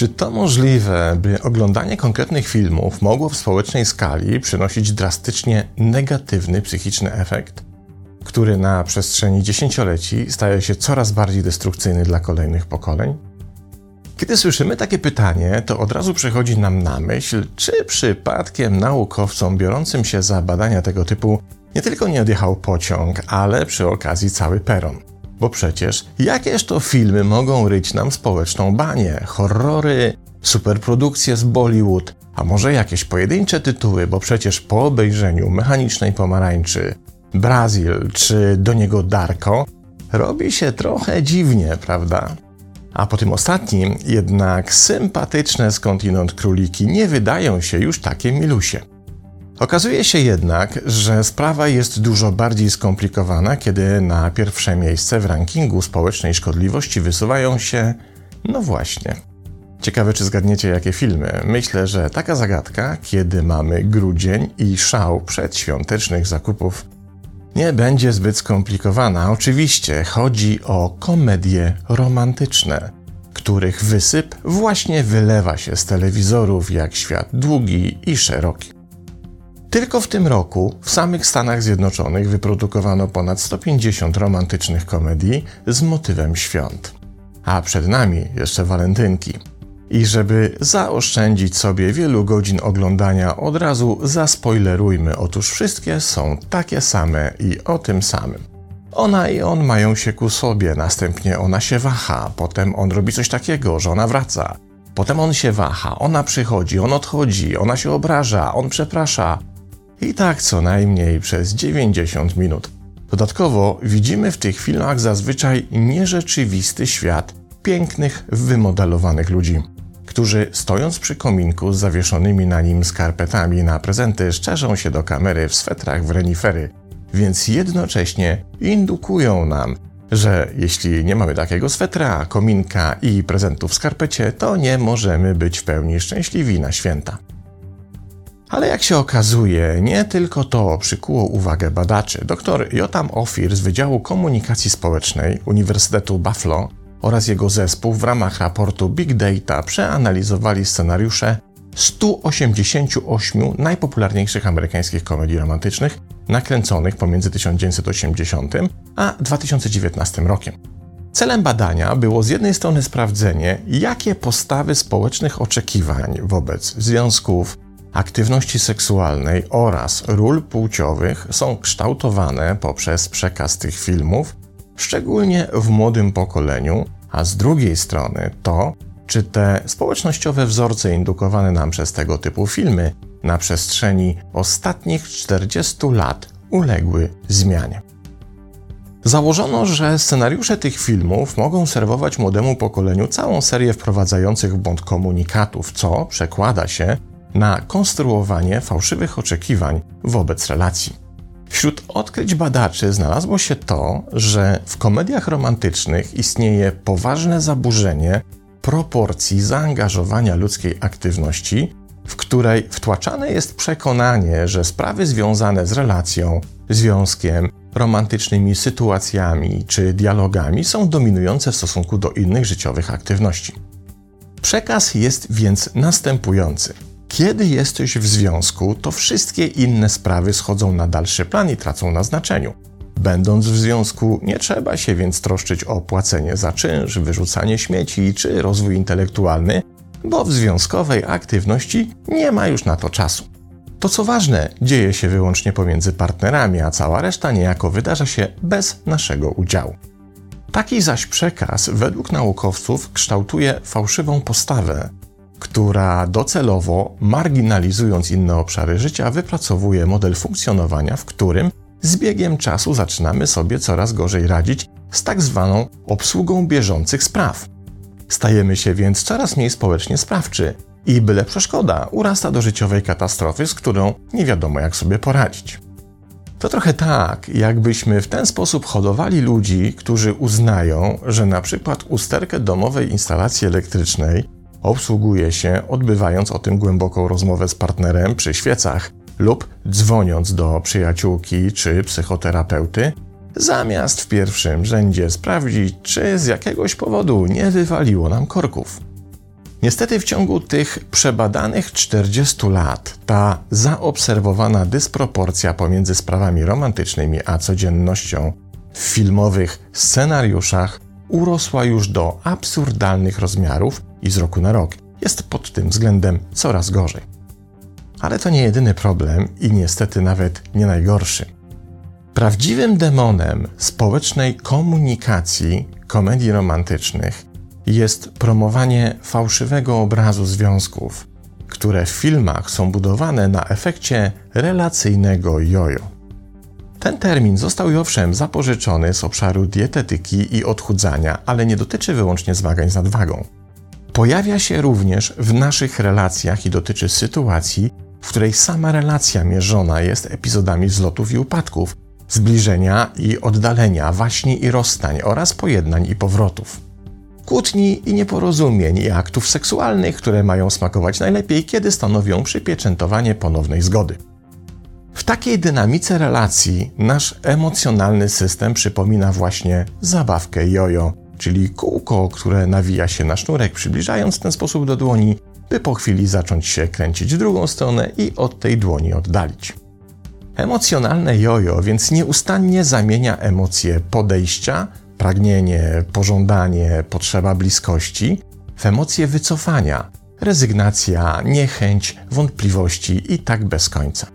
Czy to możliwe, by oglądanie konkretnych filmów mogło w społecznej skali przynosić drastycznie negatywny psychiczny efekt, który na przestrzeni dziesięcioleci staje się coraz bardziej destrukcyjny dla kolejnych pokoleń? Kiedy słyszymy takie pytanie, to od razu przychodzi nam na myśl, czy przypadkiem naukowcom biorącym się za badania tego typu nie tylko nie odjechał pociąg, ale przy okazji cały peron. Bo przecież jakież to filmy mogą ryć nam społeczną banię? Horrory, superprodukcje z Bollywood, a może jakieś pojedyncze tytuły, bo przecież po obejrzeniu Mechanicznej Pomarańczy, Brazil czy do niego Darko, robi się trochę dziwnie, prawda? A po tym ostatnim jednak sympatyczne skądinąd króliki nie wydają się już takie milusie. Okazuje się jednak, że sprawa jest dużo bardziej skomplikowana, kiedy na pierwsze miejsce w rankingu społecznej szkodliwości wysuwają się, no właśnie. Ciekawe, czy zgadniecie, jakie filmy. Myślę, że taka zagadka, kiedy mamy grudzień i szał przedświątecznych zakupów, nie będzie zbyt skomplikowana. Oczywiście chodzi o komedie romantyczne, których wysyp właśnie wylewa się z telewizorów jak świat długi i szeroki. Tylko w tym roku w samych Stanach Zjednoczonych wyprodukowano ponad 150 romantycznych komedii z motywem świąt. A przed nami jeszcze walentynki. I żeby zaoszczędzić sobie wielu godzin oglądania, od razu zaspoilerujmy. Otóż wszystkie są takie same i o tym samym. Ona i on mają się ku sobie, następnie ona się waha, potem on robi coś takiego, że ona wraca. Potem on się waha, ona przychodzi, on odchodzi, ona się obraża, on przeprasza, i tak co najmniej przez 90 minut. Dodatkowo widzimy w tych filmach zazwyczaj nierzeczywisty świat pięknych, wymodelowanych ludzi, którzy stojąc przy kominku z zawieszonymi na nim skarpetami na prezenty szczerzą się do kamery w swetrach w renifery, więc jednocześnie indukują nam, że jeśli nie mamy takiego swetra, kominka i prezentów w skarpecie, to nie możemy być w pełni szczęśliwi na święta. Ale jak się okazuje, nie tylko to przykuło uwagę badaczy. Dr Jotam Ofir z Wydziału Komunikacji Społecznej Uniwersytetu Buffalo oraz jego zespół w ramach raportu Big Data przeanalizowali scenariusze 188 najpopularniejszych amerykańskich komedii romantycznych nakręconych pomiędzy 1980 a 2019 rokiem. Celem badania było z jednej strony sprawdzenie, jakie postawy społecznych oczekiwań wobec związków, aktywności seksualnej oraz ról płciowych są kształtowane poprzez przekaz tych filmów, szczególnie w młodym pokoleniu, a z drugiej strony to, czy te społecznościowe wzorce indukowane nam przez tego typu filmy na przestrzeni ostatnich 40 lat uległy zmianie. Założono, że scenariusze tych filmów mogą serwować młodemu pokoleniu całą serię wprowadzających w błąd komunikatów, co przekłada się na konstruowanie fałszywych oczekiwań wobec relacji. Wśród odkryć badaczy znalazło się to, że w komediach romantycznych istnieje poważne zaburzenie proporcji zaangażowania ludzkiej aktywności, w której wtłaczane jest przekonanie, że sprawy związane z relacją, związkiem, romantycznymi sytuacjami czy dialogami są dominujące w stosunku do innych życiowych aktywności. Przekaz jest więc następujący. Kiedy jesteś w związku, to wszystkie inne sprawy schodzą na dalszy plan i tracą na znaczeniu. Będąc w związku, nie trzeba się więc troszczyć o płacenie za czynsz, wyrzucanie śmieci czy rozwój intelektualny, bo w związkowej aktywności nie ma już na to czasu. To co ważne, dzieje się wyłącznie pomiędzy partnerami, a cała reszta niejako wydarza się bez naszego udziału. Taki zaś przekaz, według naukowców, kształtuje fałszywą postawę, która docelowo, marginalizując inne obszary życia, wypracowuje model funkcjonowania, w którym z biegiem czasu zaczynamy sobie coraz gorzej radzić z tak zwaną obsługą bieżących spraw. Stajemy się więc coraz mniej społecznie sprawczy i byle przeszkoda urasta do życiowej katastrofy, z którą nie wiadomo jak sobie poradzić. To trochę tak, jakbyśmy w ten sposób hodowali ludzi, którzy uznają, że na przykład usterkę domowej instalacji elektrycznej obsługuje się, odbywając o tym głęboką rozmowę z partnerem przy świecach, lub dzwoniąc do przyjaciółki czy psychoterapeuty, zamiast w pierwszym rzędzie sprawdzić, czy z jakiegoś powodu nie wywaliło nam korków. Niestety w ciągu tych przebadanych 40 lat ta zaobserwowana dysproporcja pomiędzy sprawami romantycznymi a codziennością w filmowych scenariuszach urosła już do absurdalnych rozmiarów i z roku na rok jest pod tym względem coraz gorzej. Ale to nie jedyny problem i niestety nawet nie najgorszy. Prawdziwym demonem społecznej komunikacji komedii romantycznych jest promowanie fałszywego obrazu związków, które w filmach są budowane na efekcie relacyjnego jojo. Ten termin został owszem zapożyczony z obszaru dietetyki i odchudzania, ale nie dotyczy wyłącznie zmagań z nadwagą. Pojawia się również w naszych relacjach i dotyczy sytuacji, w której sama relacja mierzona jest epizodami wzlotów i upadków, zbliżenia i oddalenia, waśni i rozstań oraz pojednań i powrotów. Kłótni i nieporozumień i aktów seksualnych, które mają smakować najlepiej, kiedy stanowią przypieczętowanie ponownej zgody. W takiej dynamice relacji nasz emocjonalny system przypomina właśnie zabawkę jojo, czyli kółko, które nawija się na sznurek, przybliżając w ten sposób do dłoni, by po chwili zacząć się kręcić w drugą stronę i od tej dłoni oddalić. Emocjonalne jojo więc nieustannie zamienia emocje podejścia, pragnienie, pożądanie, potrzeba bliskości w emocje wycofania, rezygnacja, niechęć, wątpliwości i tak bez końca.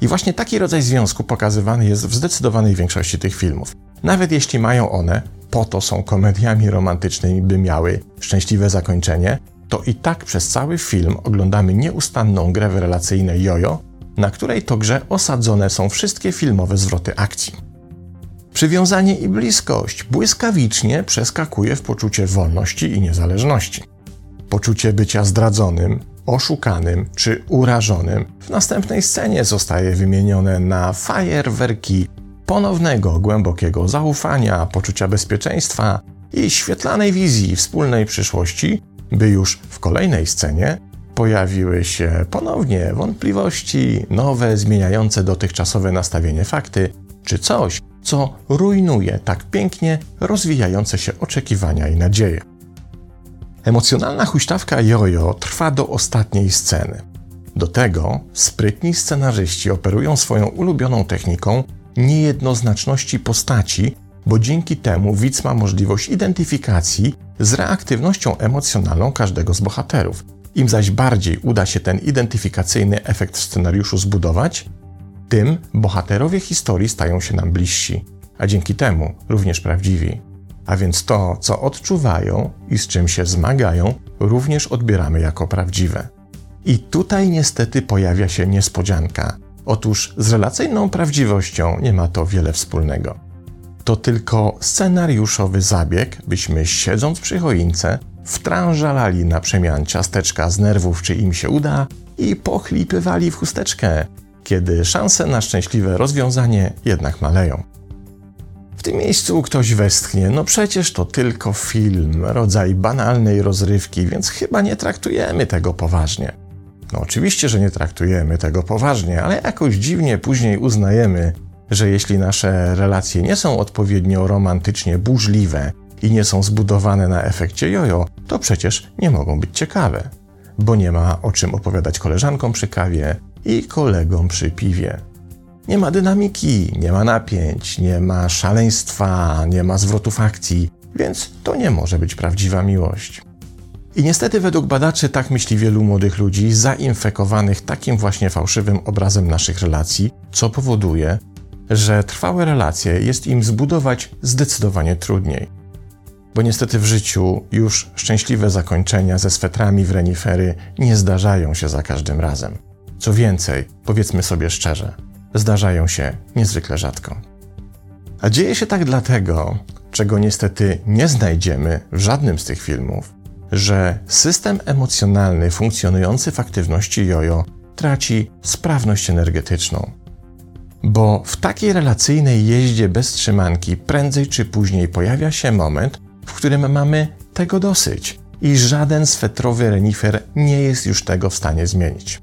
I właśnie taki rodzaj związku pokazywany jest w zdecydowanej większości tych filmów. Nawet jeśli mają one, po to są komediami romantycznymi, by miały szczęśliwe zakończenie, to i tak przez cały film oglądamy nieustanną grę w relacyjne jojo, na której to grze osadzone są wszystkie filmowe zwroty akcji. Przywiązanie i bliskość błyskawicznie przeskakuje w poczucie wolności i niezależności. Poczucie bycia zdradzonym, oszukanym czy urażonym w następnej scenie zostaje wymienione na fajerwerki ponownego głębokiego zaufania, poczucia bezpieczeństwa i świetlanej wizji wspólnej przyszłości, by już w kolejnej scenie pojawiły się ponownie wątpliwości, nowe, zmieniające dotychczasowe nastawienie fakty, czy coś, co rujnuje tak pięknie rozwijające się oczekiwania i nadzieje. Emocjonalna huśtawka jojo trwa do ostatniej sceny. Do tego sprytni scenarzyści operują swoją ulubioną techniką niejednoznaczności postaci, bo dzięki temu widz ma możliwość identyfikacji z reaktywnością emocjonalną każdego z bohaterów. Im zaś bardziej uda się ten identyfikacyjny efekt scenariuszu zbudować, tym bohaterowie historii stają się nam bliżsi, a dzięki temu również prawdziwi. A więc to, co odczuwają i z czym się zmagają, również odbieramy jako prawdziwe. I tutaj niestety pojawia się niespodzianka. Otóż z relacyjną prawdziwością nie ma to wiele wspólnego. To tylko scenariuszowy zabieg, byśmy siedząc przy choince wtrążalali na przemian ciasteczka z nerwów, czy im się uda, i pochlipywali w chusteczkę, kiedy szanse na szczęśliwe rozwiązanie jednak maleją. W tym miejscu ktoś westchnie, no przecież to tylko film, rodzaj banalnej rozrywki, więc chyba nie traktujemy tego poważnie. No oczywiście, że nie traktujemy tego poważnie, ale jakoś dziwnie później uznajemy, że jeśli nasze relacje nie są odpowiednio romantycznie burzliwe i nie są zbudowane na efekcie jojo, to przecież nie mogą być ciekawe, bo nie ma o czym opowiadać koleżankom przy kawie i kolegom przy piwie. Nie ma dynamiki, nie ma napięć, nie ma szaleństwa, nie ma zwrotów akcji, więc to nie może być prawdziwa miłość. I niestety, według badaczy, tak myśli wielu młodych ludzi zainfekowanych takim właśnie fałszywym obrazem naszych relacji, co powoduje, że trwałe relacje jest im zbudować zdecydowanie trudniej. Bo niestety w życiu już szczęśliwe zakończenia ze swetrami w renifery nie zdarzają się za każdym razem. Co więcej, powiedzmy sobie szczerze, zdarzają się niezwykle rzadko. A dzieje się tak dlatego, czego niestety nie znajdziemy w żadnym z tych filmów, że system emocjonalny funkcjonujący w aktywności jojo traci sprawność energetyczną. Bo w takiej relacyjnej jeździe bez trzymanki prędzej czy później pojawia się moment, w którym mamy tego dosyć i żaden swetrowy renifer nie jest już tego w stanie zmienić.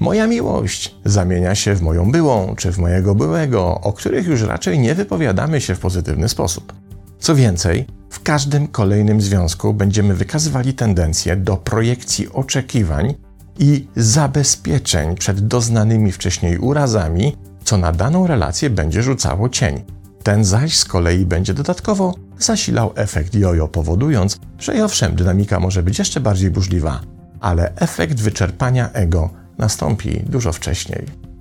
Moja miłość zamienia się w moją byłą czy w mojego byłego, o których już raczej nie wypowiadamy się w pozytywny sposób. Co więcej, w każdym kolejnym związku będziemy wykazywali tendencję do projekcji oczekiwań i zabezpieczeń przed doznanymi wcześniej urazami, co na daną relację będzie rzucało cień. Ten zaś z kolei będzie dodatkowo zasilał efekt jojo, powodując, że owszem, dynamika może być jeszcze bardziej burzliwa, ale efekt wyczerpania ego nastąpi dużo wcześniej.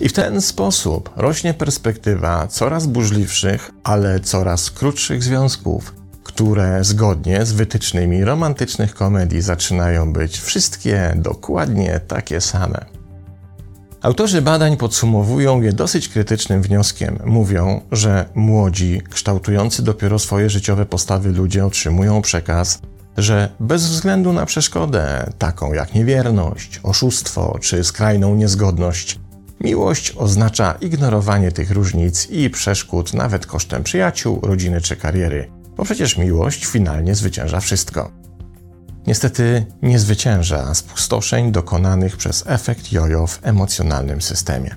I w ten sposób rośnie perspektywa coraz burzliwszych, ale coraz krótszych związków, które zgodnie z wytycznymi romantycznych komedii zaczynają być wszystkie dokładnie takie same. Autorzy badań podsumowują je dosyć krytycznym wnioskiem. Mówią, że młodzi, kształtujący dopiero swoje życiowe postawy ludzie otrzymują przekaz, że bez względu na przeszkodę, taką jak niewierność, oszustwo czy skrajną niezgodność, miłość oznacza ignorowanie tych różnic i przeszkód nawet kosztem przyjaciół, rodziny czy kariery, bo przecież miłość finalnie zwycięża wszystko. Niestety nie zwycięża spustoszeń dokonanych przez efekt jojo w emocjonalnym systemie.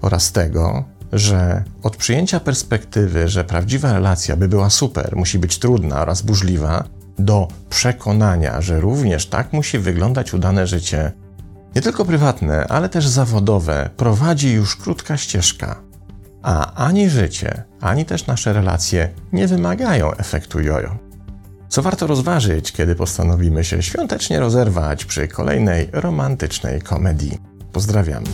Oraz tego, że od przyjęcia perspektywy, że prawdziwa relacja, by była super, musi być trudna oraz burzliwa, do przekonania, że również tak musi wyglądać udane życie, nie tylko prywatne, ale też zawodowe, prowadzi już krótka ścieżka. A ani życie, ani też nasze relacje nie wymagają efektu jojo. Co warto rozważyć, kiedy postanowimy się świątecznie rozerwać przy kolejnej romantycznej komedii. Pozdrawiam.